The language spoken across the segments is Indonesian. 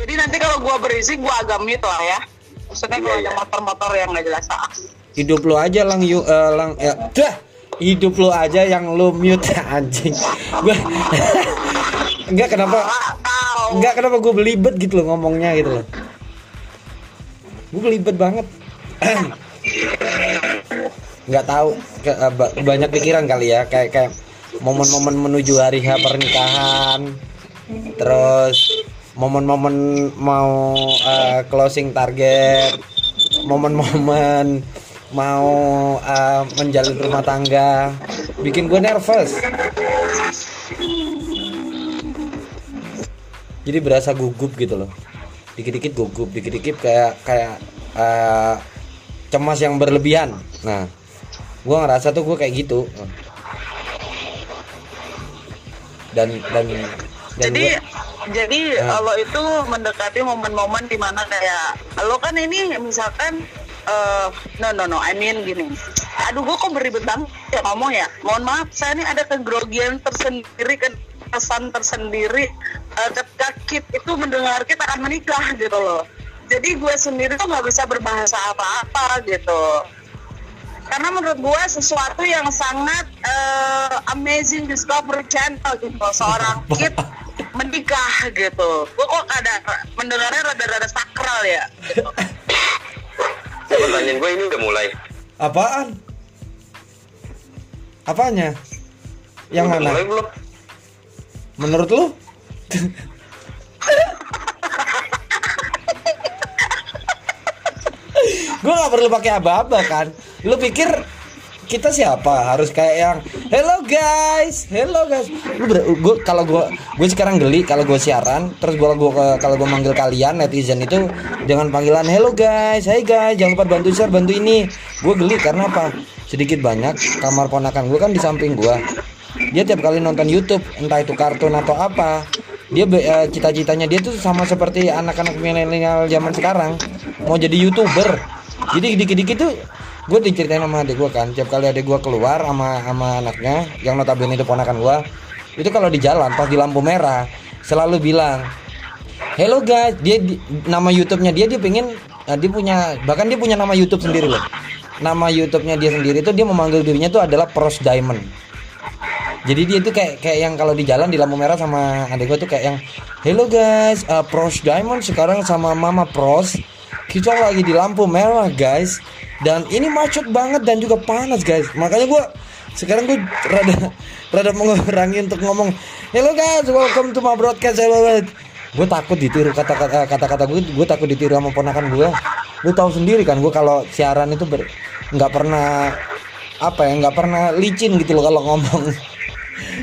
Jadi nanti kalau gua berisik gua agak mute lah ya. Maksudnya kalau Iya, ada iya. motor-motor yang nggak jelas ah. hidup lu aja lang yu eh, lang ya dah. Hidup lu aja yang lu mute anjing. Gua enggak kenapa? Enggak kenapa gue belibet gitu loh ngomongnya gitu loh. Gue belibet banget. Nggak tahu ke- eh, ba- banyak pikiran kali ya. Kayak kayak momen-momen menuju hari H pernikahan. Terus momen-momen mau eh, closing target momen-momen mau eh, menjalin rumah tangga bikin gue nervous. Jadi berasa gugup gitu loh. Dikit-dikit gugup dikit-dikit kayak kayak eh, cemas yang berlebihan. Nah gue ngerasa tuh gue kayak gitu. Dan dan dan jadi gua- jadi Ah. lo itu mendekati momen-momen di mana kayak lo kan ini misalkan eh no no no I mean gini. Aduh gue kok beribet banget ya ngomong ya. Mohon maaf saya ini ada kegrogian tersendiri kan kesan tersendiri eh, ketika kit itu mendengar kita akan menikah gitu loh. Jadi gue sendiri tuh nggak bisa berbahasa apa-apa gitu. Karena menurut gue sesuatu yang sangat eh, amazing discovery channel gitu seorang kid menikah gitu gue kok ada mendengarnya rada-rada sakral ya gitu. Pertanyaan gue ini udah mulai. apaan apanya yang Udah mana Mulai belum? menurut lu gue nggak perlu pakai aba-aba kan lu pikir kita siapa? Harus kayak yang hello guys. Hello guys. Lu gua kalau gue gue sekarang geli kalau gue siaran terus gue gua kalau gue manggil kalian netizen itu jangan panggilan hello guys. Hey guys. Jangan lupa bantu share bantu ini. Gue geli karena apa? Sedikit banyak kamar ponakan gue kan di samping gue dia tiap kali nonton YouTube entah itu kartun atau apa dia eh, cita-citanya dia tuh sama seperti anak-anak milenial zaman sekarang mau jadi youtuber. Jadi dikit-dikit tuh gue diceritain sama adik gue kan tiap kali adik gue keluar sama sama anaknya yang notabene itu ponakan gue itu kalau di jalan pas di lampu merah selalu bilang Hello guys, dia di- nama YouTube-nya dia dia pengen eh, dia punya bahkan dia punya nama YouTube sendiri loh. Nama YouTube-nya dia sendiri itu dia memanggil dirinya itu adalah Pros Diamond. Jadi dia tuh kayak kayak yang kalau di jalan di lampu merah sama adik gue tuh kayak yang Hello guys, uh, Pros Diamond sekarang sama Mama Pros kita lagi di lampu merah guys. Dan ini macet banget dan juga panas guys. Makanya gue sekarang gue rada rada mengurangi untuk ngomong Hello guys, welcome to my broadcast. Hello gue takut ditiru kata-kata kata-kata gue gue takut ditiru sama ponakan gue lu tahu sendiri kan gue kalau siaran itu ber- nggak pernah apa ya nggak pernah licin gitu loh kalau ngomong.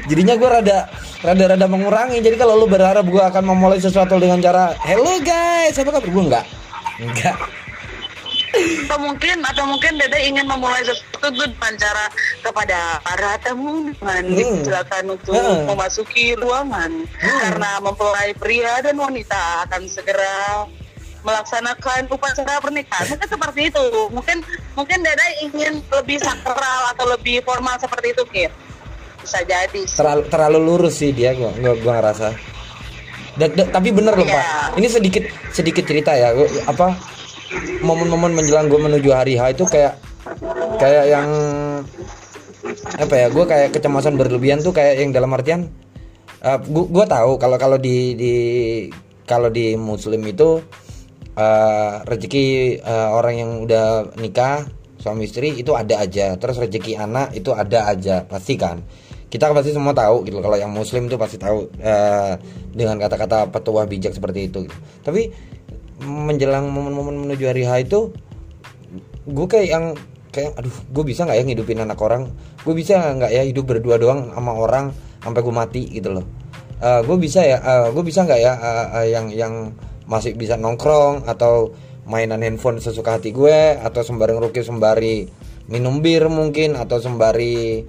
Jadinya gue rada rada rada mengurangi. Jadi kalau lu berharap gue akan memulai sesuatu dengan cara hello guys apa kabar? Gue nggak nggak atau mungkin atau mungkin Dede ingin memulai sesuatu dengan cara kepada para tamu dengan Hmm. silakan untuk Hmm. memasuki ruangan. Karena mempelai pria dan wanita akan segera melaksanakan upacara pernikahan. Mungkin seperti itu. Mungkin mungkin Dede ingin lebih sakral atau lebih formal seperti itu Kit. Bisa jadi. Sih. terlalu terlalu lurus sih dia gua gua, gua ngerasa Tapi bener loh Iya. pak ini sedikit sedikit cerita ya. Apa momen-momen menjelang gue menuju hari H itu kayak kayak yang apa ya gue kayak kecemasan berlebihan tuh kayak yang dalam artian uh, gue tahu kalau kalau di di kalau di muslim itu uh, rezeki uh, orang yang udah nikah suami istri itu ada aja. Terus rezeki anak itu ada aja pasti kan kita pasti semua tahu gitu kalau yang muslim itu pasti tahu uh, dengan kata-kata petuah bijak seperti itu gitu. tapi menjelang momen-momen menuju hari H itu gue kayak yang kayak aduh gue bisa nggak ya ngidupin anak orang gue bisa nggak ya hidup berdua doang sama orang sampai gue mati gitu loh gue bisa ya gue bisa nggak ya eh, eh, yang yang masih bisa nongkrong atau mainan handphone sesuka hati gue atau sembari ngerukis sembari minum bir mungkin atau sembari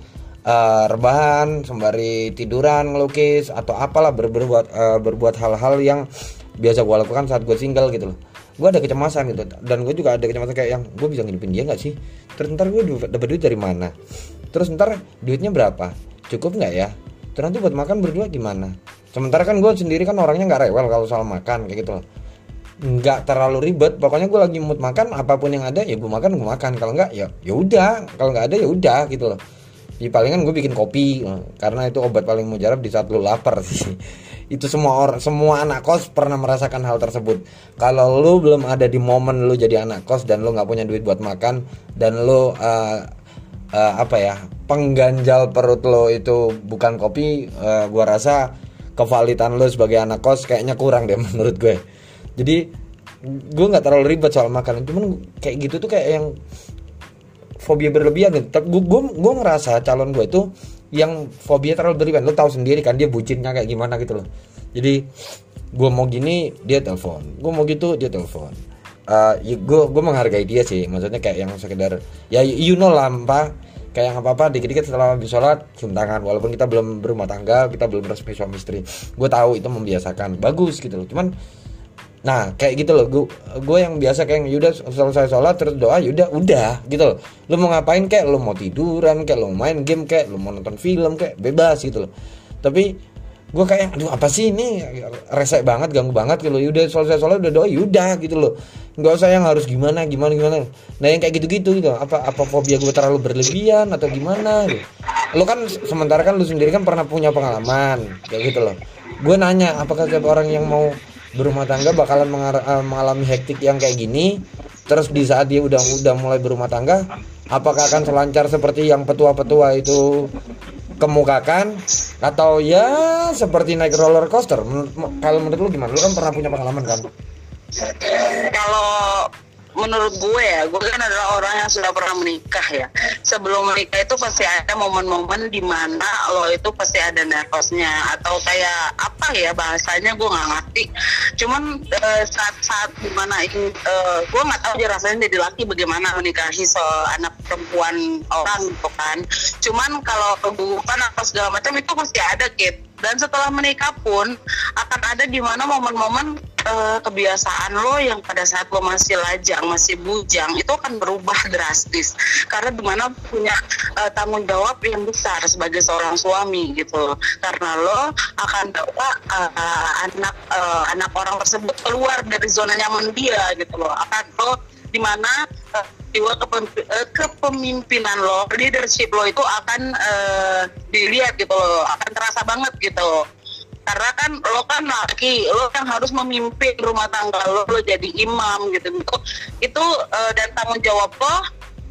eh, rebahan sembari tiduran ngelukis atau apalah ber- berbuat eh, berbuat hal-hal yang biasa gue lakukan saat gue single gitu loh. Gue ada kecemasan gitu dan gue juga ada kecemasan kayak yang gue bisa ngidupin dia nggak sih? Terus ntar gue dapat duit dari mana? Terus ntar duitnya berapa? Cukup nggak ya? Terus nanti buat makan berdua gimana? Sementara kan gue sendiri kan orangnya nggak rewel kalau soal makan kayak gitu loh. Nggak terlalu ribet pokoknya gue lagi mood makan apa pun yang ada ya gue makan gue makan. Kalau nggak ya ya udah. Kalau nggak ada ya udah gitu loh di palingan gue bikin kopi karena itu obat paling mujarab di saat lu lapar sih. Itu semua orang semua anak kos pernah merasakan hal tersebut. Kalau lu belum ada di momen lu jadi anak kos dan lu nggak punya duit buat makan dan lu uh, uh, apa ya pengganjal perut lo itu bukan kopi uh, gua rasa kevalitan lo sebagai anak kos kayaknya kurang deh menurut gue. Jadi gue nggak terlalu ribet soal makanan. Cuman kayak gitu tuh kayak yang fobia berlebihan gitu gue gue ngerasa calon gue itu yang fobia terlalu berlebihan. Lo tahu sendiri kan dia bucinnya kayak gimana gitu loh. Jadi gue mau gini dia telepon. Gue mau gitu dia telepon. Uh, gue gue menghargai dia sih. Maksudnya kayak yang sekedar ya you know lah apa kayak yang apa apa dikit-dikit setelah habis sholat cium tangan. Walaupun kita belum berumah tangga kita belum resmi suami istri. Gue tahu itu membiasakan. Bagus gitu loh. Cuman Nah kayak gitu loh. Gue yang biasa kayak yaudah selesai sholat terus doa yaudah udah gitu loh. Lo mau ngapain kayak lo mau tiduran kayak lo main game kayak lo mau nonton film kayak bebas gitu loh. Tapi gue kayak aduh apa sih ini? Resek banget ganggu banget gitu loh. Yaudah selesai sholat udah doa yaudah gitu loh. Nggak usah yang harus gimana gimana gimana. Nah yang kayak gitu-gitu gitu. Apa apa fobia gue terlalu berlebihan atau gimana gitu. lo kan sementara kan lo sendiri kan pernah punya pengalaman kayak gitu loh. Gue nanya apakah tiap orang yang mau berumah tangga bakalan uh, mengalami hektik yang kayak gini terus di saat dia udah udah mulai berumah tangga apakah akan selancar seperti yang petua-petua itu kemukakan? Atau ya seperti naik roller coaster? Kalau menurut lu gimana? Lu kan pernah punya pengalaman kan? Kalau menurut gue ya gue kan adalah orang yang sudah pernah menikah ya. Sebelum menikah itu pasti ada momen-momen di mana lo itu pasti ada nervosnya atau kayak apa ya bahasanya gue nggak ngerti. Cuman uh, saat-saat di mana ini uh, gue nggak tahu aja rasanya jadi laki bagaimana menikahi so anak perempuan orang gitu kan. Cuman kalau kebukan atau segala macam itu pasti ada gitu dan setelah menikah pun akan ada di mana momen-momen uh, kebiasaan lo yang pada saat lo masih lajang masih bujang itu akan berubah drastis. Karena di mana punya uh, tanggung jawab yang besar sebagai seorang suami gitu. Karena lo akan bawa uh, anak uh, anak orang tersebut keluar dari zona nyaman dia gitu lo akan lo di mana uh, jiwa kepemimpinan lo, leadership lo itu akan uh, dilihat gitu lo, akan terasa banget gitu karena kan lo kan laki lo yang harus memimpin rumah tangga lo lo jadi imam gitu. Itu itu uh, dan tanggung jawab lo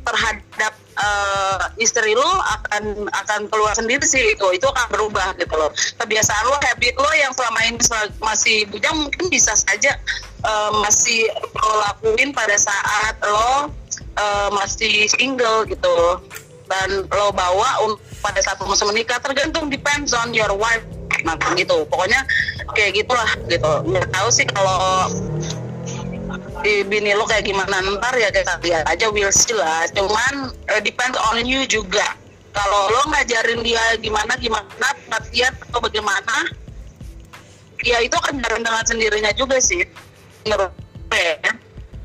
terhadap uh, istri lo akan akan keluar sendiri sih itu itu akan berubah gitu loh. Kebiasaan lo habit lo yang selama ini masih bujang mungkin bisa saja uh, masih lo lakuin pada saat lo uh, masih single gitu. Dan lo bawa pada saat masih menikah tergantung depends on your wife nah gitu. Pokoknya kayak gitulah gitu. Nggak tahu sih kalau di bini lo kayak gimana ntar ya kita lihat aja will see lah cuman uh, depend on you juga. Kalau lo ngajarin dia gimana gimana latihan atau bagaimana ya itu akan jalan dengan sendirinya juga sih. Menurut gue ya.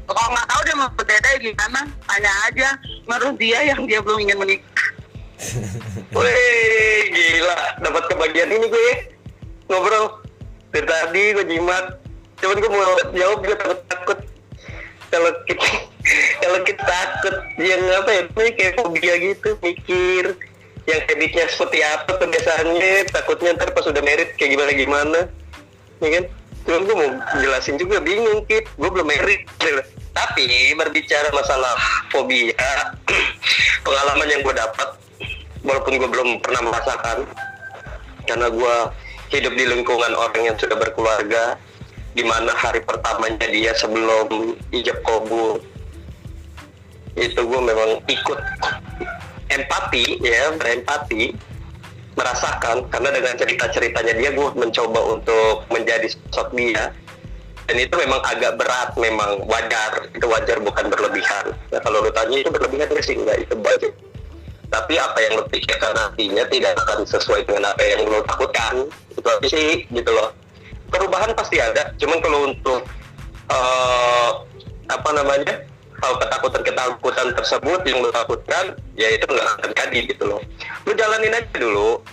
kalau nggak tahu dia mau berbeda gimana tanya aja. Menurut dia yang dia belum ingin menikah. Wih, gila, dapat kebagian ini gue. Ngobrol. Dari tadi gue jimat. Cuman gue mau jawab gue takut takut kalau kita kalau kita takut yang apa ya kayak fobia gitu mikir. Yang habitnya seperti apa kebiasaannya takutnya ntar pas udah merit kayak gimana gimana. Ya kan? Cuman gue mau jelasin juga bingung kit. Gue belum merit. Tapi berbicara masalah fobia pengalaman yang gue dapat walaupun gue belum pernah merasakan karena gue hidup di lingkungan orang yang sudah berkeluarga di mana hari pertamanya dia sebelum ijab kabul itu gue memang ikut empati ya berempati merasakan. Karena dengan cerita-ceritanya dia gue mencoba untuk menjadi sosok dia. Dan itu memang agak berat memang wajar. Itu wajar bukan berlebihan. Nah, kalau lu tanya itu berlebihan sih? Enggak itu budget tapi apa yang lo pikirkan nantinya tidak akan sesuai dengan apa yang lo takutkan. Itu sih gitu loh perubahan pasti ada. Cuman kalau untuk uh, apa namanya hal ketakutan ketakutan tersebut yang lo takutkan ya itu nggak akan terjadi gitu loh. Lo jalanin aja dulu.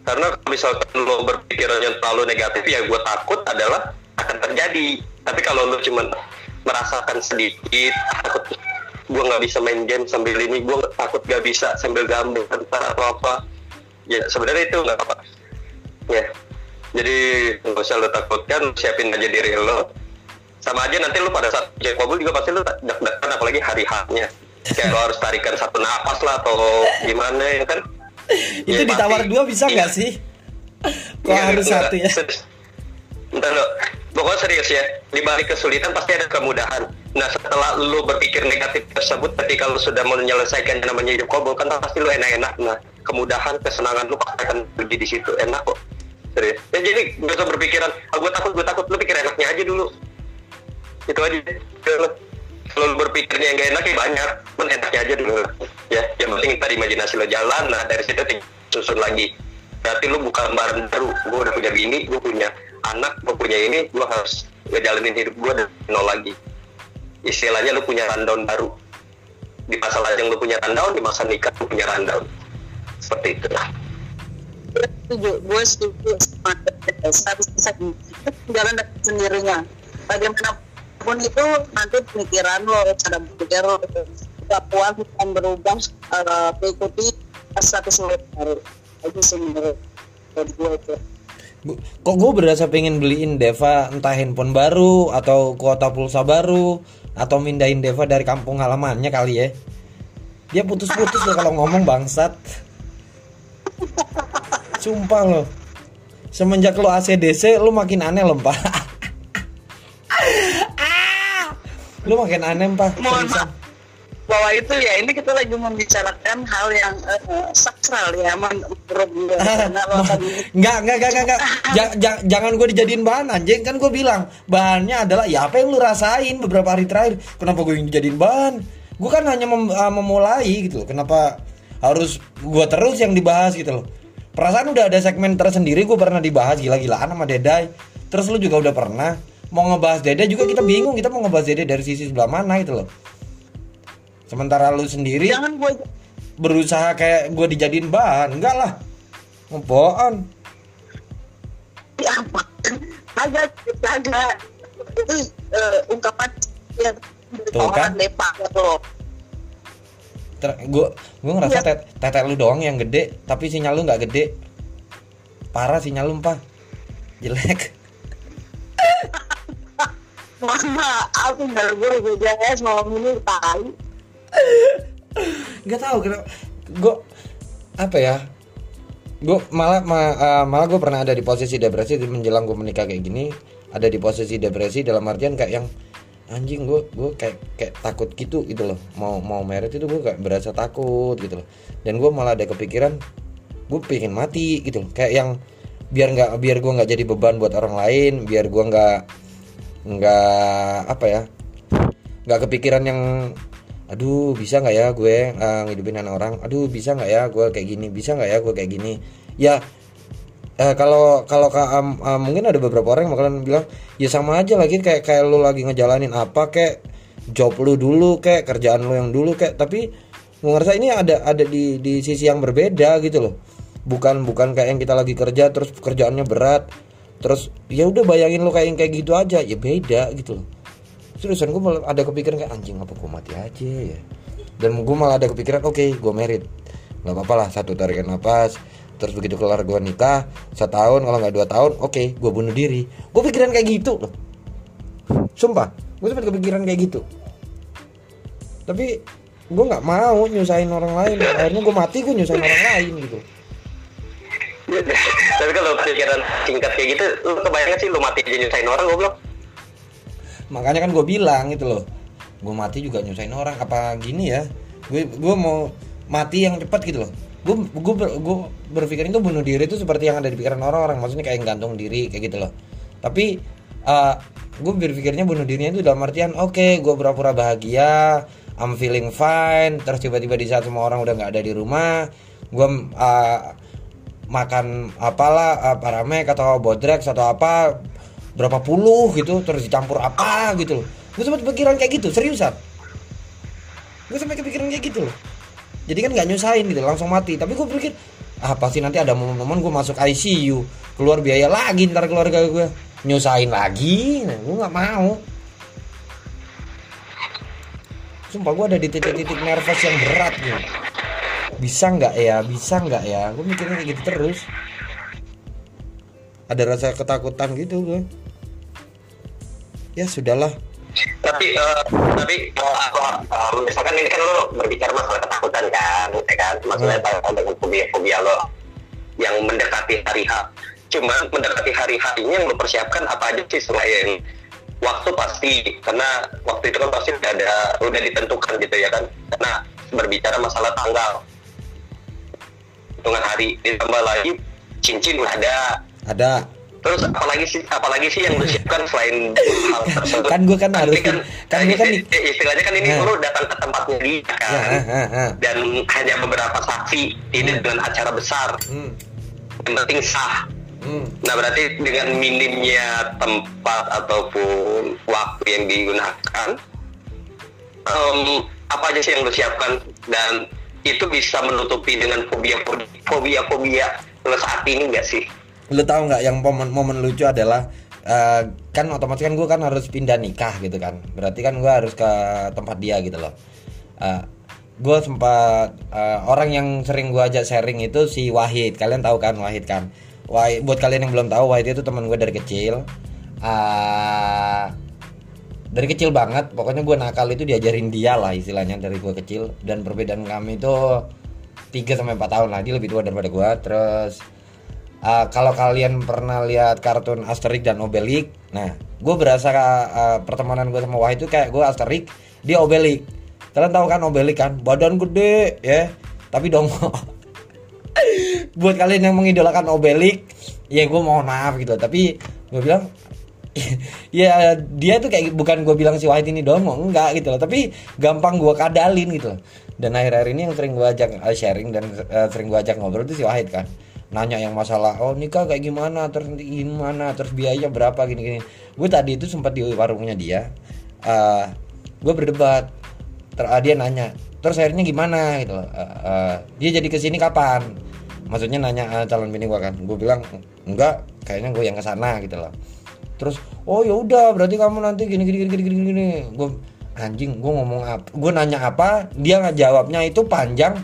Karena misalkan lo berpikiran yang terlalu negatif ya gue takut adalah akan terjadi. Tapi kalau lu cuman merasakan sedikit takut gue nggak bisa main game sambil ini gue takut gak bisa sambil gambar atau apa ya sebenarnya itu nggak apa ya jadi nggak usah lo takutkan siapin aja diri lo sama aja nanti lu pada saat jadi kabul juga pasti lu deg-degan apalagi hari haknya kayak lo harus tarikan satu napas lah atau gimana ya kan Itu Ya, ditawar pasti. dua bisa Iya. nggak sih? Kok Iya, harus satu ya? Bentar lo, pokoknya serius ya. Di balik kesulitan pasti ada kemudahan. Nah setelah lu berpikir negatif tersebut, ketika lu sudah menyelesaikan yang namanya hidup kobol, kan pasti lu enak-enak. Nah kemudahan, kesenangan lu pasti akan pergi di situ. Enak kok. Serius. Ya, jadi gak usah berpikiran, ah, gue takut, gue takut. Lu pikir enaknya aja dulu. Itu aja. Kalau lu berpikirnya yang gak enak ya banyak, pun enaknya aja dulu. Ya, yang penting tadi imajinasi lo jalan, nah dari situ susun lagi. Berarti lu bukan lembaran baru. Gue udah punya bini, gue punya anak, gue punya ini, gue harus ngejalanin hidup gue dari nol lagi. Istilahnya lu punya rundown baru. Di masa lajang lu punya rundown, di masa nikah lu punya rundown. Seperti itu. Gue setuju. Gue setuju sama bisa jalan sendirinya. Bagaimanapun itu nanti pemikiran lo cara berpikir lo puas akan berubah uh, mengikuti status lo baru. Itu sih menurut gue itu. Bu- Kok gue berasa pengen beliin Deva entah handphone baru atau kuota pulsa baru atau mindahin Deva dari kampung halamannya kali ya. Dia putus-putus loh kalau ngomong bangsat. Sumpah loh. Semenjak lo ACDC lo makin aneh loh, Pak. Ah! Lo makin aneh, Pak. mohon maaf bahwa itu ya ini kita lagi membicarakan hal yang eh, sakral ya menurut gue lo enggak, enggak, enggak. Ja- ja- jangan gue dijadiin bahan anjing kan gue bilang bahannya adalah ya apa yang lu rasain beberapa hari terakhir. Kenapa gue yang dijadiin bahan? Gue kan hanya mem- uh, memulai gitu. loh. Kenapa harus gue terus yang dibahas gitu loh? Perasaan udah ada segmen tersendiri gue pernah dibahas gila-gilaan sama Dedai. Terus lu juga udah pernah mau ngebahas Dede juga kita bingung kita mau ngebahas Dede dari sisi sebelah mana gitu loh. Sementara lu sendiri jangan gue berusaha kayak gue dijadiin bahan enggak lah apaan Ya, apa agak itu eh, ungkapan yang Tuh kan? orang lepak gitu loh Ter- gue gue ngerasa Iya. tet- tetek lu doang yang gede tapi sinyal lu nggak gede. Parah sinyal lu pak. Jelek. Mohon maaf tinggal gue beda ya malam ini tahu. Nggak tahu kenapa gue apa ya gue malah ma- eh, malah gue pernah ada di posisi depresi di menjelang gue menikah kayak gini ada di posisi depresi dalam artian kayak yang anjing gue gue kayak kayak takut gitu gitu loh. Mau mau merit itu gue kayak berasa takut gitu loh. Dan gue malah ada kepikiran gue pengen mati gitu loh. Kayak yang biar nggak biar gue nggak jadi beban buat orang lain biar gue nggak nggak apa ya nggak kepikiran yang aduh bisa nggak ya gue uh, ngidupin anak orang? Aduh bisa nggak ya gue kayak gini? Bisa nggak ya gue kayak gini? Ya eh, kalau kalau ka- am- am, mungkin ada beberapa orang yang bakalan bilang ya sama aja lagi kayak kayak lu lagi ngejalanin apa kayak job lu dulu kayak kerjaan lu yang dulu kayak tapi gue ngerasa ini ada ada di di sisi yang berbeda gitu loh. Bukan bukan kayak yang kita lagi kerja terus kerjaannya berat terus ya udah bayangin lu kayak yang kayak gitu aja ya beda gitu loh. Seriusan gue malah ada kepikiran kayak anjing apa gue mati aja ya? Dan gue malah ada kepikiran oke gue merit nggak apa-apa lah satu tarikan napas terus begitu kelar gue nikah setahun kalau nggak dua tahun oke gue bunuh diri. Gue pikiran kayak gitu loh. Sumpah gue sempat kepikiran kayak gitu. Tapi gue nggak mau nyusahin orang lain. Akhirnya gue mati gue nyusahin orang lain gitu. Tapi kalau pikiran singkat kayak gitu, lu kebayang sih lu mati aja nyusahin orang goblok. makanya kan gue bilang gitu loh. Gue mati juga nyusahin orang apa gini ya? Gue gue mau mati yang cepat gitu loh gue gue gue berpikir itu bunuh diri itu seperti yang ada di pikiran orang-orang. Maksudnya kayak gantung diri kayak gitu loh. Tapi uh, gue berpikirnya bunuh dirinya itu dalam artian oke gue pura-pura bahagia I'm feeling fine terus tiba-tiba di saat semua orang udah nggak ada di rumah gue uh, makan apalah uh, paramek atau bodrex atau apa berapa puluh gitu terus dicampur apa gitu loh. Gue sempat pikiran kayak gitu seriusan. Gue sampai kepikiran kayak gitu loh jadi kan nggak nyusahin gitu langsung mati. Tapi gue pikir ah pasti nanti ada momen-momen gue masuk ICU keluar biaya lagi ntar keluarga gue nyusahin lagi nah, gue nggak mau. Sumpah gue ada di titik-titik nervous yang berat gitu bisa nggak ya? Bisa nggak ya? Gue mikirnya kayak gitu terus. Ada rasa ketakutan gitu gue ya sudahlah tapi eh, tapi kalau eh, misalkan ini kan lo berbicara masalah ketakutan kan ya kan? Maksudnya Hmm. dengan fobia fobia lo yang mendekati hari H. Cuma mendekati hari H ini yang lo persiapkan apa aja sih selain waktu pasti? Karena waktu itu kan pasti udah ada udah ditentukan gitu ya kan? Karena berbicara masalah tanggal. Hitungan hari ditambah lagi cincin udah ada. Ada terus apalagi sih apalagi sih yang lo siapkan selain hal tersebut? Kan gua kan harus- Ini kan gua kan isti- istilahnya kan ini Nah. lo datang ke tempatnya dia kan? ya, ah. dan hanya beberapa saksi ini Hmm. dengan acara besar. Hmm, yang penting sah. Hmm. nah berarti dengan minimnya tempat ataupun waktu yang digunakan em, apa aja sih yang lo siapkan? Dan itu bisa menutupi dengan fobia fobia fobia lo saat ini nggak sih lu tahu nggak yang momen momen lucu adalah eh, kan otomatis kan gue kan harus pindah nikah gitu kan. Berarti kan gue harus ke tempat dia gitu loh. Gue sempat eh, orang yang sering gue ajak sharing itu si Wahid. Kalian tahu kan Wahid kan? Wahid buat kalian yang belum tahu Wahid itu teman gue dari kecil. Eh, dari kecil banget. Pokoknya gue nakal itu diajarin dia lah istilahnya dari gue kecil. Dan perbedaan kami itu 3 sampai 4 tahun lah. Lebih tua daripada gue terus uh, kalau kalian pernah lihat kartun Asterix dan Obelix nah gue berasa uh, pertemanan gue sama Wahid itu kayak gue Asterix dia Obelix. Kalian tahu kan Obelix kan? Badan gede ya. Tapi dongol buat kalian yang mengidolakan Obelix ya gue mohon maaf gitu. Tapi gue bilang ya dia tuh kayak bukan gue bilang si Wahid ini doang enggak gitu loh. Tapi gampang gue kadalin gitu loh. Dan akhir-akhir ini yang sering gue ajak uh, sharing dan uh, sering gue ajak ngobrol itu si Wahid kan nanya yang masalah oh nikah kayak gimana? Terus nanti gimana? Terus biaya berapa? Gini-gini. Gue tadi itu sempat di warungnya dia uh, gue berdebat. Ter uh, dia nanya terus akhirnya gimana? Gitu Uh, uh, dia jadi ke sini kapan? Maksudnya nanya uh, calon bini gue kan. Gue bilang enggak kayaknya gue yang ke sana gitu loh. Terus oh ya udah berarti kamu nanti gini gini gini gini gini. Gini gue anjing gue ngomong apa gue nanya apa dia nggak jawabnya itu panjang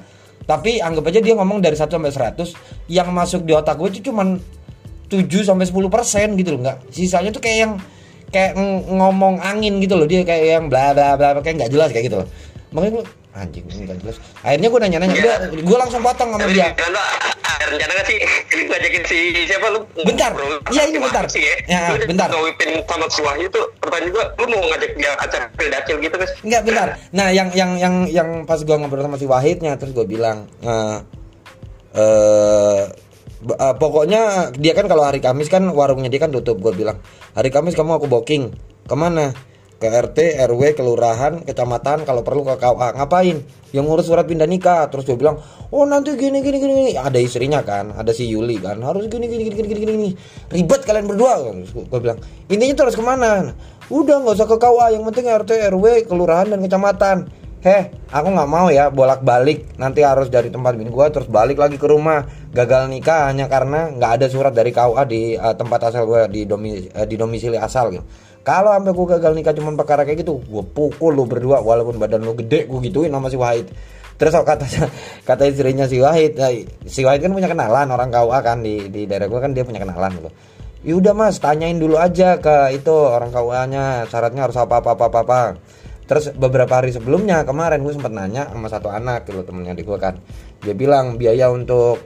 tapi anggap aja dia ngomong dari 1 sampai 100 yang masuk di otak gue itu cuman 7 sampai 10 persen gitu loh nggak. Sisanya tuh kayak yang kayak ng- ngomong angin gitu loh dia kayak yang bla bla bla kayak nggak jelas kayak gitu loh. Makanya gue anjing ini nggak jelas akhirnya gue nanya nanya udah gue langsung potong sama Tapi dia kan lo rencana gak sih ngajakin si siapa lu? Bentar. Iya, ini sama bentar. Sih, ya. Ya, Lu bentar. ngawipin sama si Wahyu tuh pertanyaan gua, lu mau ngajak dia acara pildacil gitu guys? Enggak benar. Nah, yang yang yang yang pas gua ngobrol sama si Wahidnya terus gua bilang eh eh, b- eh, pokoknya dia kan kalau hari Kamis kan warungnya dia kan tutup gua bilang hari Kamis kamu aku booking ke mana ke RT RW kelurahan kecamatan kalau perlu ke KUA ngapain? Yang ngurus surat pindah nikah. Terus gue bilang oh nanti gini gini gini gini. ada istrinya kan ada si Yuli kan. Harus gini gini gini gini gini, ribet kalian berdua. Gue bilang intinya terus ke mana? Udah nggak usah ke KUA yang penting RT RW kelurahan dan kecamatan. Heh, aku nggak mau ya bolak-balik. Nanti harus dari tempat bini gua terus balik lagi ke rumah. Gagal nikah hanya karena nggak ada surat dari KUA di eh, tempat asal gua di domi, eh, di domisili asal gitu. Kalau sampai gua gagal nikah cuma perkara kayak gitu, gua pukul lu berdua walaupun badan lu gede gua gituin sama si Wahid. Terus kata kata istrinya si Wahid, si Wahid kan punya kenalan orang KUA kan di di daerah gua kan dia punya kenalan gitu. Ya udah Mas, tanyain dulu aja ke itu orang KUA-nya, syaratnya harus apa apa apa. apa. Terus beberapa hari sebelumnya kemarin gue sempat nanya sama satu anak gitu temennya di gue kan. Dia bilang biaya untuk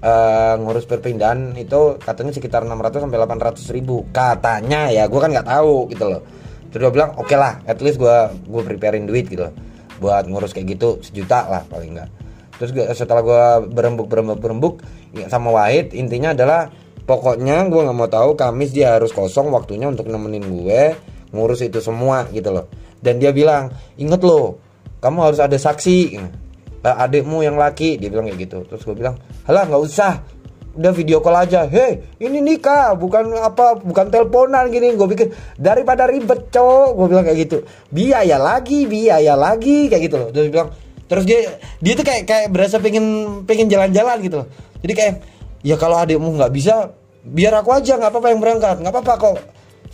eh, ngurus perpindahan itu katanya sekitar 600 sampai 800 ribu katanya ya gue kan nggak tahu gitu loh. Terus dia bilang oke lah, at least gue gue preparein duit gitu loh buat ngurus kayak gitu sejuta lah paling enggak. Terus gua- setelah gue berembuk berembuk berembuk ya, sama Wahid intinya adalah pokoknya gue nggak mau tahu Kamis dia harus kosong waktunya untuk nemenin gue ngurus itu semua gitu loh dan dia bilang inget loh kamu harus ada saksi adikmu yang laki. Dia bilang kayak gitu. Terus gue bilang halah nggak usah. Udah video call aja. Hei ini nikah. Bukan apa bukan teleponan gini. Gue pikir daripada ribet cowok. Gue bilang kayak gitu. Biaya lagi biaya lagi. Kayak gitu loh. Terus bilang terus dia dia tuh kayak kayak berasa pengen pengen jalan-jalan gitu loh. Jadi kayak ya kalau adikmu nggak bisa biar aku aja. Nggak apa-apa yang berangkat. Nggak apa-apa kok.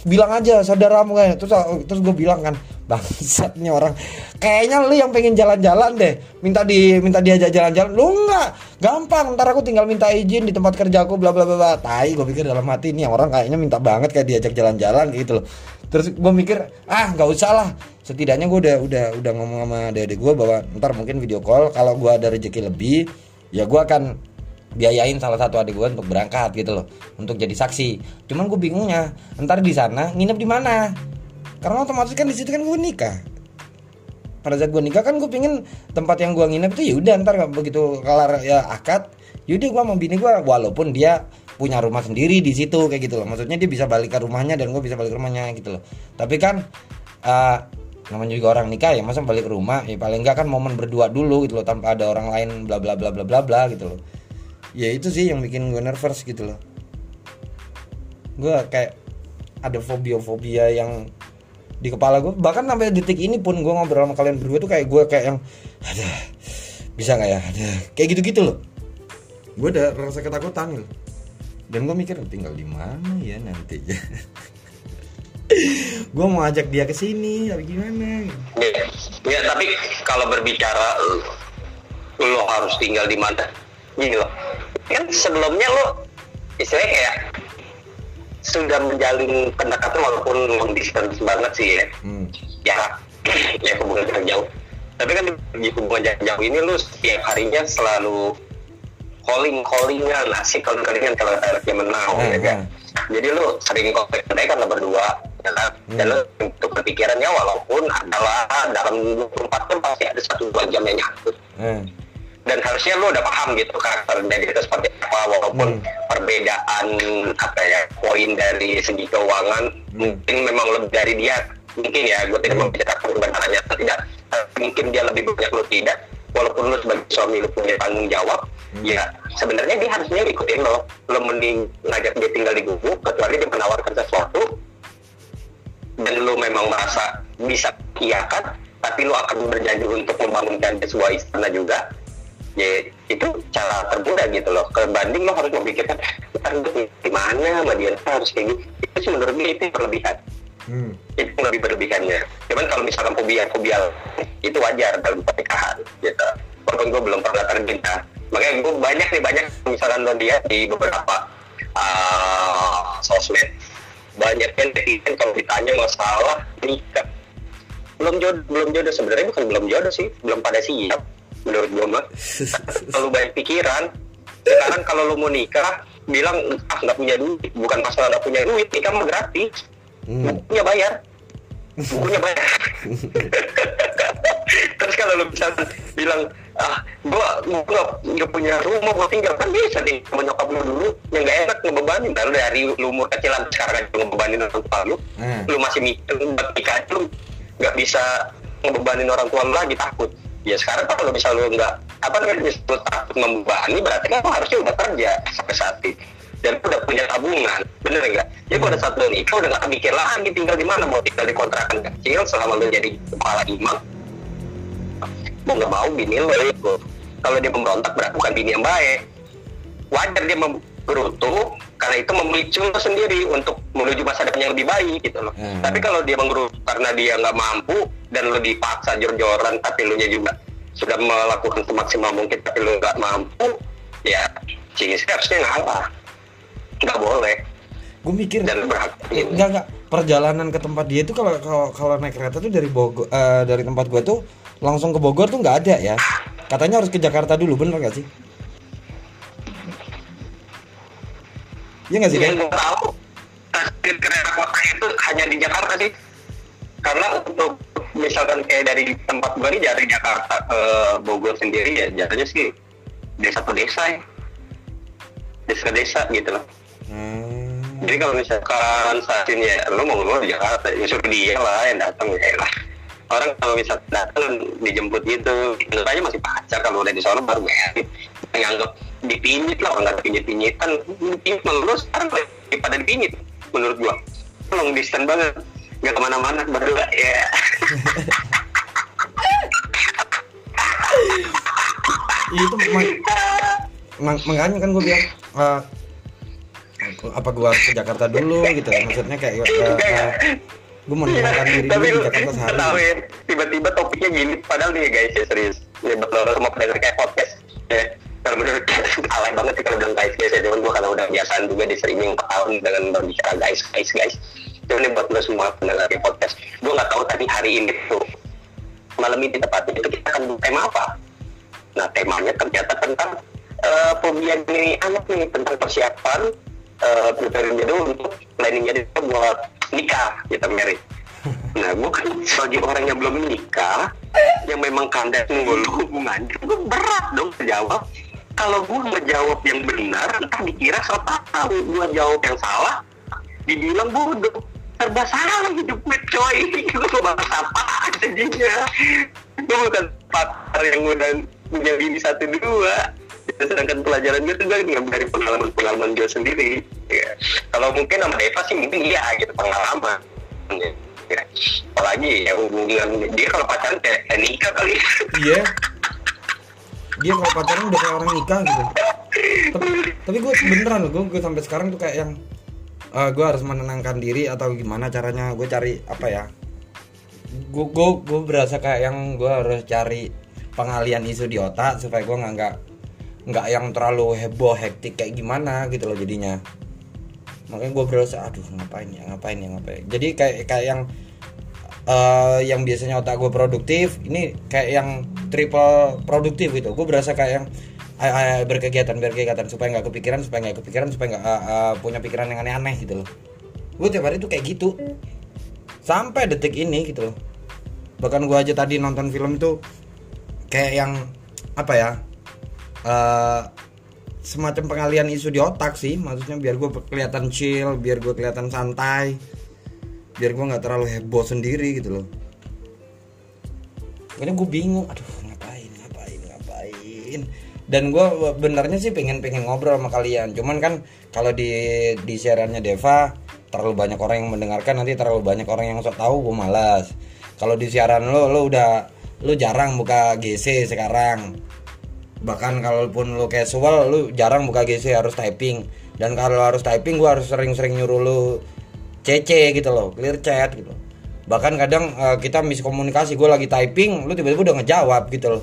Bilang aja saudaramu kayak. Terus terus gue bilang kan bangsat nih orang. Kayaknya lu yang pengen jalan-jalan deh. Minta di minta diajak jalan-jalan. Lu nggak gampang. Ntar aku tinggal minta izin di tempat kerjaku bla bla bla bla. Tai gue pikir dalam hati nih orang kayaknya minta banget kayak diajak jalan-jalan gitu loh. Terus gue mikir ah nggak usah lah. Setidaknya gue udah udah udah ngomong sama dede gue bahwa ntar mungkin video call kalau gue ada rezeki lebih ya gue akan biayain salah satu adik gue untuk berangkat gitu loh. Untuk jadi saksi. Cuman gue bingungnya ntar di sana nginep di mana karena otomatis kan di situ kan gue nikah. Pada saat gue nikah kan gue pingin tempat yang gue nginep itu ya udah ntar begitu kelar ya akad yaudah gue mau bini gue walaupun dia punya rumah sendiri di situ kayak gitu loh. Maksudnya dia bisa balik ke rumahnya dan gue bisa balik ke rumahnya gitu loh. Tapi kan uh, namanya juga orang nikah ya masa balik ke rumah? Ya paling enggak kan momen berdua dulu gitu loh tanpa ada orang lain bla bla bla bla bla bla gitu loh. Ya itu sih yang bikin gue nervous gitu loh. Gue kayak ada fobia-fobia yang di kepala gue bahkan sampai detik ini pun gue ngobrol sama kalian berdua tuh kayak gue kayak yang ada bisa nggak ya? Ada kayak gitu-gitu loh. Gue udah rasa ketakutan gitu. Dan gue mikir tinggal di mana ya nanti? Gue mau ajak dia ke sini tapi gimana? Ya, ya tapi kalau berbicara lo harus tinggal di mana? Loh kan sebelumnya lo istilahnya kayak sudah menjalin pendekatan walaupun long distance banget sih ya hmm. ya ya hubungan jarak jauh tapi kan di hubungan jarak jauh ini lo setiap harinya selalu calling callingan asik calling callingan kalau dia menang Hmm, ya kan hmm. jadi lo sering kontak mereka kan berdua ya kan dan lo untuk berpikirannya walaupun adalah dalam 24 jam pasti ada satu dua jam yang nyangkut eh. Dan harusnya lo udah paham gitu karakter dari itu seperti apa walaupun Hmm. perbedaan apa ya poin dari segi keuangan mungkin memang lebih dari dia mungkin ya gue tidak Hmm. membicarakan kebenarannya atau tidak mungkin dia lebih banyak lo tidak walaupun lo sebagai suami lo punya tanggung jawab ya sebenarnya dia harusnya ikutin lo lo mending ngajak dia tinggal di gubuk kecuali dia menawarkan sesuatu dan lo memang merasa bisa iyakan tapi lo akan berjanji untuk membangunkan sebuah istana juga ya itu cara termudah gitu loh. Kebanding lo harus memikirkan ntar gue di mana sama dia? Ntar harus kayak gitu. Itu sih menurut gue itu berlebihan. Hmm. itu lebih berlebihannya. Cuman kalau misalkan fobia fobia itu wajar dalam pernikahan gitu. Walaupun gue belum pernah tercinta makanya gue banyak nih banyak misalkan lo lihat di beberapa uh, sosmed. Banyak yang netizen kalau ditanya masalah nikah. Belum jodoh belum jodoh. Sebenarnya bukan belum jodoh sih belum pada siap menurut gue mah terlalu banyak pikiran sekarang kalau lo mau nikah bilang ah nggak punya duit. Bukan masalah nggak punya duit nikah mah gratis. Hmm. bukunya bayar. Bukunya bayar. Terus kalau lo bisa bilang ah gua gua nggak punya rumah gua tinggal kan bisa nih sama nyokap lu dulu yang nggak enak ngebebanin. Lalu dari lu umur kecil sampai sekarang aja ngebebanin orang tua lu Hmm. lu masih mikir buat nikah lu nggak bisa ngebebanin orang tua lu lagi takut ya sekarang kalau bisa lu nggak apa namanya lu takut membebani berarti kan lu harusnya udah kerja sampai saat ini. Dan udah punya tabungan bener nggak? Jadi pada saat lu nikah udah nggak mikir lagi tinggal di mana mau tinggal di kontrakan kecil selama lu jadi kepala imam. Lu nggak mau bini lu itu kalau dia pemberontak berarti bukan bini yang baik. Wajar dia menggerutu karena itu memicu lo sendiri untuk menuju masa depan yang lebih baik gitu loh Hmm. tapi kalau dia menggerutu karena dia nggak mampu dan lo dipaksa jor-joran tapi lo nya juga sudah melakukan semaksimal mungkin tapi lo nggak mampu ya sih harusnya ngalah nggak boleh gue mikir dan berhak Enggak enggak perjalanan ke tempat dia itu kalau kalau kalau naik kereta tuh dari Bogor eh, dari tempat gua tuh langsung ke Bogor tuh nggak ada ya. Katanya harus ke Jakarta dulu, bener gak sih? Iya nggak sih yang gue tahu. Stasiun kereta kota itu hanya di Jakarta sih. Karena untuk misalkan kayak dari tempat gue nih dari Jakarta ke Bogor sendiri ya jatuhnya sih desa ke desa ya. Desa ke desa gitu loh Hmm. jadi kalau misalkan stasiunnya lu mau ngomong di Jakarta ya suruh dia lah yang datang ya lah. Orang kalau bisa datang dijemput gitu itu aja masih pacar kalau udah di sana baru merit nganggap dipinjit lah nggak pinjit pinjitan dipinjit malah lu sekarang lebih pada dipinjit menurut gua. Long distance banget. Nggak ke mana-mana berdua ya. Iya, itu mak- mak- makanya kan gue bilang eh, apa gua ke Jakarta dulu gitu? Maksudnya kayak uh, gue mau menenangkan diri tapi dulu lu di Jakarta sehari. ketahuin tiba-tiba topiknya gini. Padahal nih guys ya serius. Ya betul sama pendengar kayak podcast. Ya menurut alay banget sih kalau bilang guys guys ya. Cuman gue kalau udah biasaan juga di streaming 4 tahun dengan berbicara guys guys guys. Cuman ini buat lo semua pendengar di podcast. Gue nggak tahu tadi hari ini tuh malam ini tepatnya itu kita akan tema apa. Nah temanya ternyata tentang uh, pembiayaan ini anak nih tentang persiapan uh, preparing dulu untuk planningnya dia buat nikah kita Mary. Nah, gue kan sebagai orang yang belum menikah, yang memang kandas mulu hubungannya, gue berat dong menjawab. Kalau gue ngejawab yang benar, entah dikira so tahu. Gue jawab yang salah, dibilang bodoh. Serba salah hidup gue coy. Gue bahas apa jadinya. Gue bukan partner yang udah menjadi ini satu dua. Sedangkan pelajaran gue tuh gue dari pengalaman-pengalaman gue sendiri. Ya. Kalau mungkin sama Eva sih mungkin iya gitu pengalaman. Ya apalagi ya hubungan dia kalau pacaran kayak kayak nikah kali iya dia kalau pacaran udah kayak orang nikah gitu. Tapi tapi gue beneran gue gue sampai sekarang tuh kayak yang uh, gue harus menenangkan diri atau gimana caranya gue cari apa ya? Gue gue gue berasa kayak yang gue harus cari pengalian isu di otak supaya gue nggak nggak nggak yang terlalu heboh hektik kayak gimana gitu loh jadinya. Makanya gue berasa aduh ngapain ya ngapain ya ngapain jadi kayak kayak yang uh, yang biasanya otak gue produktif ini kayak yang triple produktif gitu. Gue berasa kayak yang berkegiatan berkegiatan supaya nggak kepikiran supaya nggak kepikiran supaya nggak uh, uh, punya pikiran yang aneh-aneh gitu loh. Gue tiap hari tuh kayak gitu. Sampai detik ini gitu loh. Bahkan gue aja tadi nonton film tuh kayak yang apa ya uh, semacam pengalian isu di otak sih. Maksudnya biar gue kelihatan chill biar gue kelihatan santai biar gue nggak terlalu heboh sendiri gitu loh. Makanya gue bingung aduh ngapain ngapain ngapain? Dan gue benernya sih pengen pengen ngobrol sama kalian. Cuman kan kalau di di siarannya Deva terlalu banyak orang yang mendengarkan nanti terlalu banyak orang yang sok tahu gue malas. Kalau di siaran lo lo udah lo jarang buka GC sekarang. Bahkan kalaupun lu casual lu jarang buka GC harus typing. Dan kalau harus typing gua harus sering-sering nyuruh lu CC gitu loh clear chat gitu. Bahkan kadang uh, kita miskomunikasi gue lagi typing lu tiba-tiba udah ngejawab gitu loh.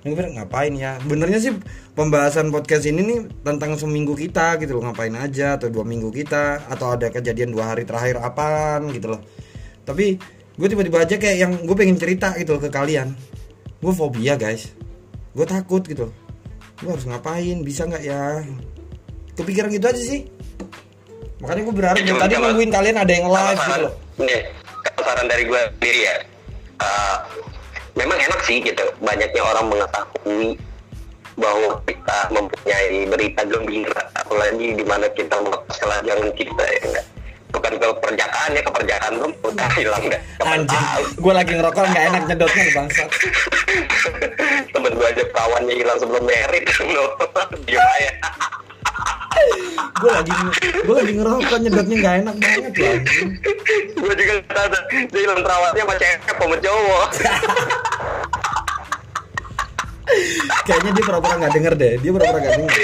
Ini ngapain ya? Benernya sih pembahasan podcast ini nih tentang seminggu kita gitu loh. Ngapain aja atau dua minggu kita atau ada kejadian dua hari terakhir apaan gitu loh. Tapi gue tiba-tiba aja kayak yang gue pengen cerita gitu loh ke kalian. Gue fobia guys. Gue takut gitu gue harus ngapain? Bisa nggak ya? Kepikiran gitu aja sih makanya gue berharap dari tadi nungguin kalian ada yang live gitu loh. Nih kalau saran dari gue sendiri ya. Uh, memang enak sih gitu. Banyaknya orang mengetahui bahwa kita mempunyai berita gembira apalagi di mana kita melepas kelanjangan kita ya enggak? Bukan ke perjakaan ya ke perjakaan tuh udah hilang deh anjing. Gue lagi ngerokok nggak enak nyedotnya nih bangsat. Temen gue aja kawannya hilang sebelum merit. No dia aja gue lagi gue lagi ngerokok nyedotnya nggak enak banget ya gue juga tahu dia hilang perawatnya sama cewek sama cowok. Kayaknya dia pura-pura nggak denger deh dia pura-pura nggak denger.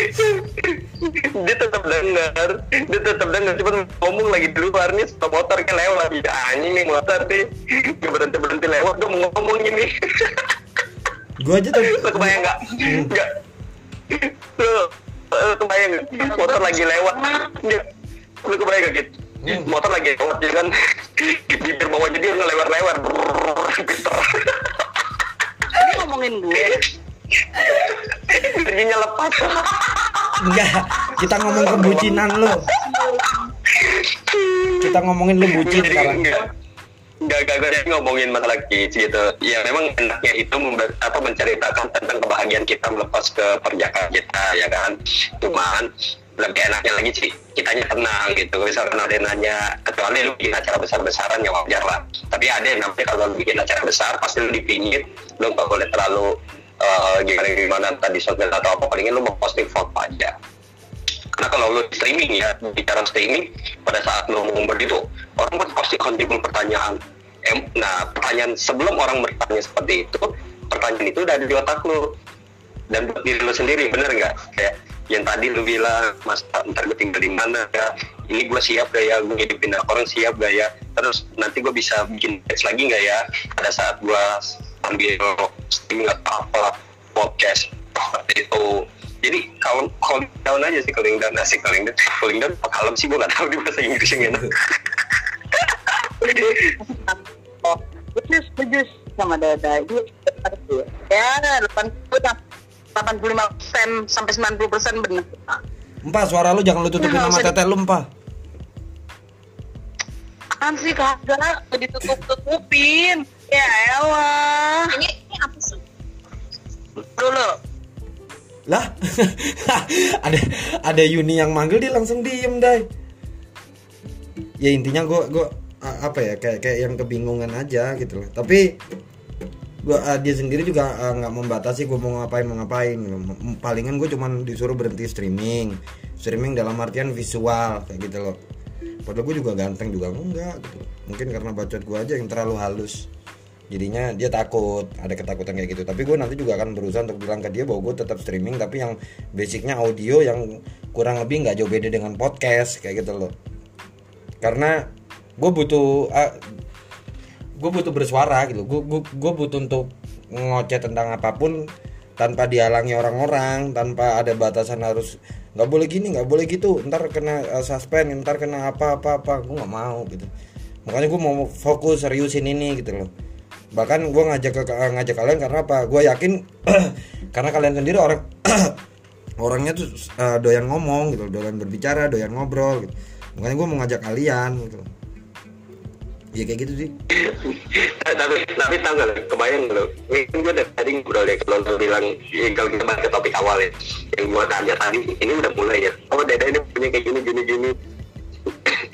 Dia tetap dengar dia tetap dengar cuma ngomong lagi di luar nih stop motor kan lewat. Ya anjing nih motor nih. Gue berhenti berhenti lewat gue mau ngomong ini. Gue aja tuh kebayang nggak? Nggak lo lo kebayang nggak? Motor lagi lewat. Dia lo kebayang nggak gitu motor lagi lewat ya kan? Bibir bawahnya dia ngelewat-lewat gitu Ini ngomongin gue. energinya lepas enggak kita ngomong kebucinan lu. Kita ngomongin lu bucin sekarang enggak enggak jadi ngomongin masalah kids gitu. Ya memang enaknya itu member, apa menceritakan tentang kebahagiaan kita melepas ke perjakaan kita ya kan? Cuman lebih enaknya lagi sih kitanya tenang gitu. Misalkan ada yang nanya kecuali lu bikin acara besar-besaran ya wajar lah. Tapi ada yang namanya kalau lu bikin acara besar pasti lu di pinggir lu nggak boleh terlalu eh, gimana gimana tadi sosial atau apa palingnya lu mau posting foto aja karena kalau lu streaming ya bicara streaming pada saat lu ngumbar itu orang kan pasti akan timbul pertanyaan. Nah pertanyaan sebelum orang bertanya seperti itu pertanyaan itu udah ada di otak lu. Dan buat diri lu sendiri bener nggak? Kayak yang tadi lu bilang mas ntar gue tinggal di mana ya? Ini gue siap gak ya? Gue hidupin orang siap gak ya? Terus nanti gue bisa bikin page lagi nggak ya? Pada saat gue ambil streaming atau apa podcast seperti itu jadi kalau calling down aja sih calling down. Asik calling down. Calling down apa kalem sih? Gue nggak tahu di bahasa Inggris yang enak. Oh setuju setuju. Sama dada itu ya 80 85 persen sampai 90 persen benar. Empah suara lu jangan lu tutupin Ya, sama tete lu empah. kan sih kagak? Ditutup tutupin Lah, ada ada Yuni yang manggil dia langsung diem dai. Ya intinya gua a- apa ya kayak kayak yang kebingungan aja gitu loh. Tapi gua ah, dia sendiri juga nggak membatasi gua mau ngapain mau ngapain. gitu. Palingan gue cuman disuruh berhenti streaming. Streaming dalam artian visual kayak gitu loh. Padahal gue juga ganteng juga enggak gitu. Mungkin karena bacot gua aja yang terlalu halus jadinya dia takut ada ketakutan kayak gitu. Tapi gue nanti juga akan berusaha untuk bilang ke dia bahwa gue tetap streaming tapi yang basicnya audio yang kurang lebih nggak jauh beda dengan podcast kayak gitu loh. Karena gue butuh gue butuh bersuara gitu. Gue gue butuh untuk ngoceh tentang apa pun tanpa dihalangi orang-orang tanpa ada batasan harus nggak boleh gini nggak boleh gitu ntar kena uh, suspend ntar kena apa apa apa. Gue nggak mau gitu. Makanya gue mau fokus seriusin ini gitu loh bahkan gue ngajak ke ngajak kalian karena apa? Gue yakin karena kalian sendiri orang orangnya tuh uh, doyan ngomong gitu doyan berbicara doyan ngobrol gitu. Makanya gue mau ngajak kalian gitu. Ya kayak gitu sih. Tapi tapi tau gak kebayang lo ini kan gue dari tadi ngobrol ya kalau lo bilang ya, kalau kita balik ke topik awal ya yang gue tanya tadi ini udah mulai ya. Oh dada ini punya kayak gini gini gini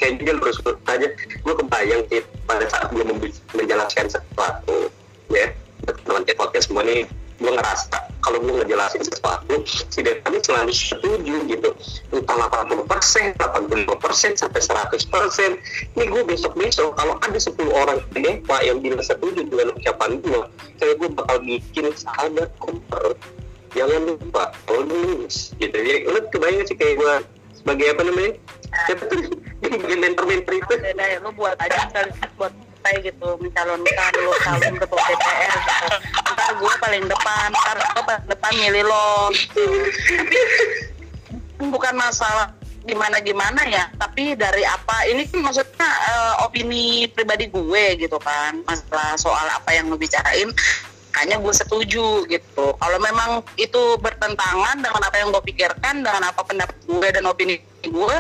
kayak gini terus aja gue kebayang sih pada saat gue menjelaskan sesuatu ya teman teman podcast semua nih gue ngerasa kalau gue ngejelasin sesuatu si Devan selalu setuju gitu. Entah 80 persen 85 persen sampai 100 persen. Ini gue besok besok kalau ada 10 orang di yang bilang setuju dengan ucapan gue kayak gue bakal bikin sahabat komper jangan lupa tulis gitu. Jadi lu kebayang sih kayak gue sebagai apa namanya? Siapa tuh? Yang bikin mentor-mentor itu. Lu buat aja kali buat partai gitu mencalonkan lu calon ketua DPR gitu. Ntar gue paling depan ntar gue paling depan milih lo. Tapi bukan masalah gimana gimana ya tapi dari apa ini kan maksudnya eh, opini pribadi gue gitu kan masalah soal apa yang lu bicarain hanya gue setuju gitu. Kalau memang itu bertentangan dengan apa yang gue pikirkan dengan apa pendapat gue dan opini gue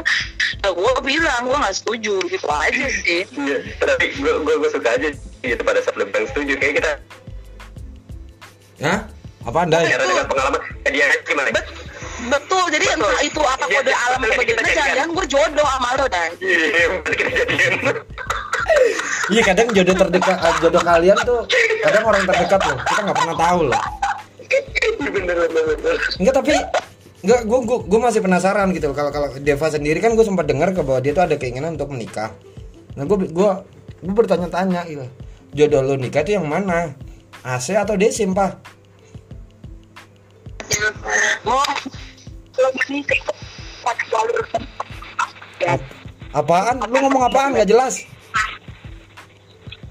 ya gue bilang gue nggak setuju gitu aja sih. Iya, tapi gue gue suka aja gitu pada saat bilang setuju. Kayak kita Hah? apa anda karena dengan pengalaman. Eh, dia gimana? Bet- betul. Jadi Betul. entah itu apa Dia- kode alam atau bagaimana jangan-jangan gue jodoh sama lo dan iya berarti kita jadian iya kadang jodoh terdekat eh, jodoh kalian tuh kadang orang terdekat loh kita nggak pernah tahu loh bener bener bener Enggak tapi Enggak, gue gue gue masih penasaran gitu loh. kalau kalau Deva sendiri kan gue sempat dengar ke bahwa dia tuh ada keinginan untuk menikah. Nah gue gue gue bertanya-tanya gitu. Jodoh lu nikah tuh yang mana? AC atau desim pak? lo apaan? Lu ngomong apaan? Gak jelas.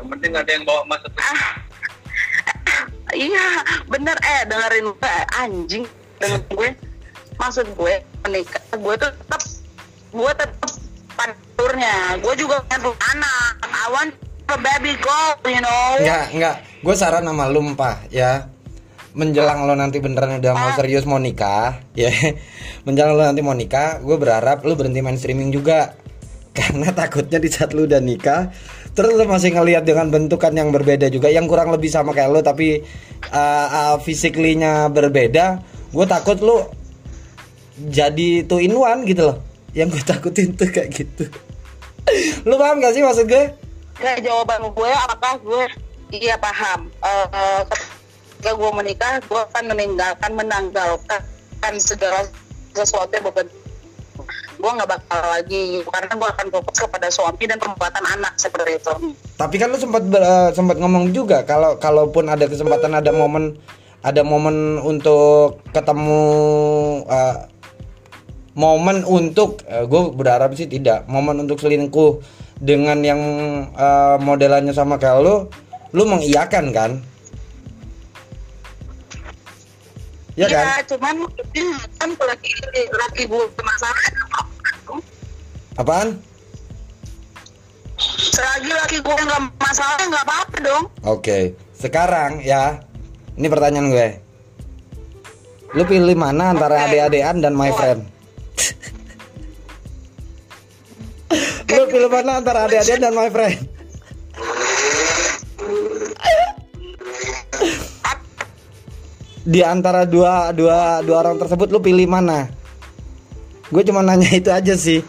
Yang penting ada yang bawa masa iya bener. Eh dengerin gue anjing. Dengan gue. Maksud gue menikah gue tuh tetap gue tetap panturnya. Gue juga punya anak. I want a baby girl you know? Enggak, enggak. Gue saran sama lu, Pak, ya. Menjelang lo nanti beneran udah mau serius mau nikah, ya. Menjelang lo nanti mau nikah, gue berharap lu berhenti main streaming juga. Karena takutnya di saat lu udah nikah, terus lu masih ngelihat dengan bentukan yang berbeda juga, yang kurang lebih sama kayak lu tapi uh, uh, physically-nya berbeda. Gue takut lu jadi two in one gitu loh. Yang gue takutin tuh kayak gitu. lu paham gak sih maksud gue? Nah, jawaban gue apakah gue iya paham Eh, ketika gue menikah gue akan meninggalkan menanggalkan kan segala sesuatu yang beban gue nggak bakal lagi karena gue akan fokus kepada suami dan pembuatan anak seperti itu. Tapi kan lu sempat eh, sempat ngomong juga kalau kalaupun ada kesempatan ada momen ada momen untuk ketemu eh, momen untuk gue berharap sih tidak momen untuk selingkuh dengan yang eh, modelannya sama kayak lu lu mengiyakan kan? Ya kan? Iya, cuman kan lagi lagi gue masalah apaan selagi laki gue nggak masalah nggak apa-apa dong Oke, sekarang ya, ini pertanyaan gue. Lu pilih mana antara Oke. adik-adikan dan my friend? Lu pilih mana antara adik-adikan dan my friend? Di antara dua dua dua orang tersebut lu pilih mana? Gue cuma nanya itu aja sih.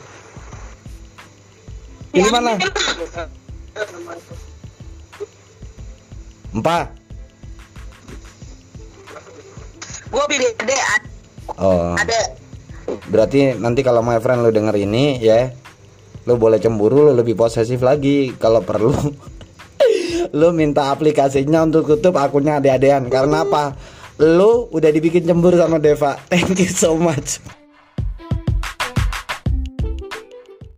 Pilih mana? Empat. gue pilih ade Oh. ade Berarti nanti kalau my friend lu denger ini ya, lu boleh cemburu, lu lebih posesif lagi kalau perlu. lu minta aplikasinya untuk tutup akunnya ade-adean karena apa? Lu udah dibikin cemburu sama Deva. Thank you so much.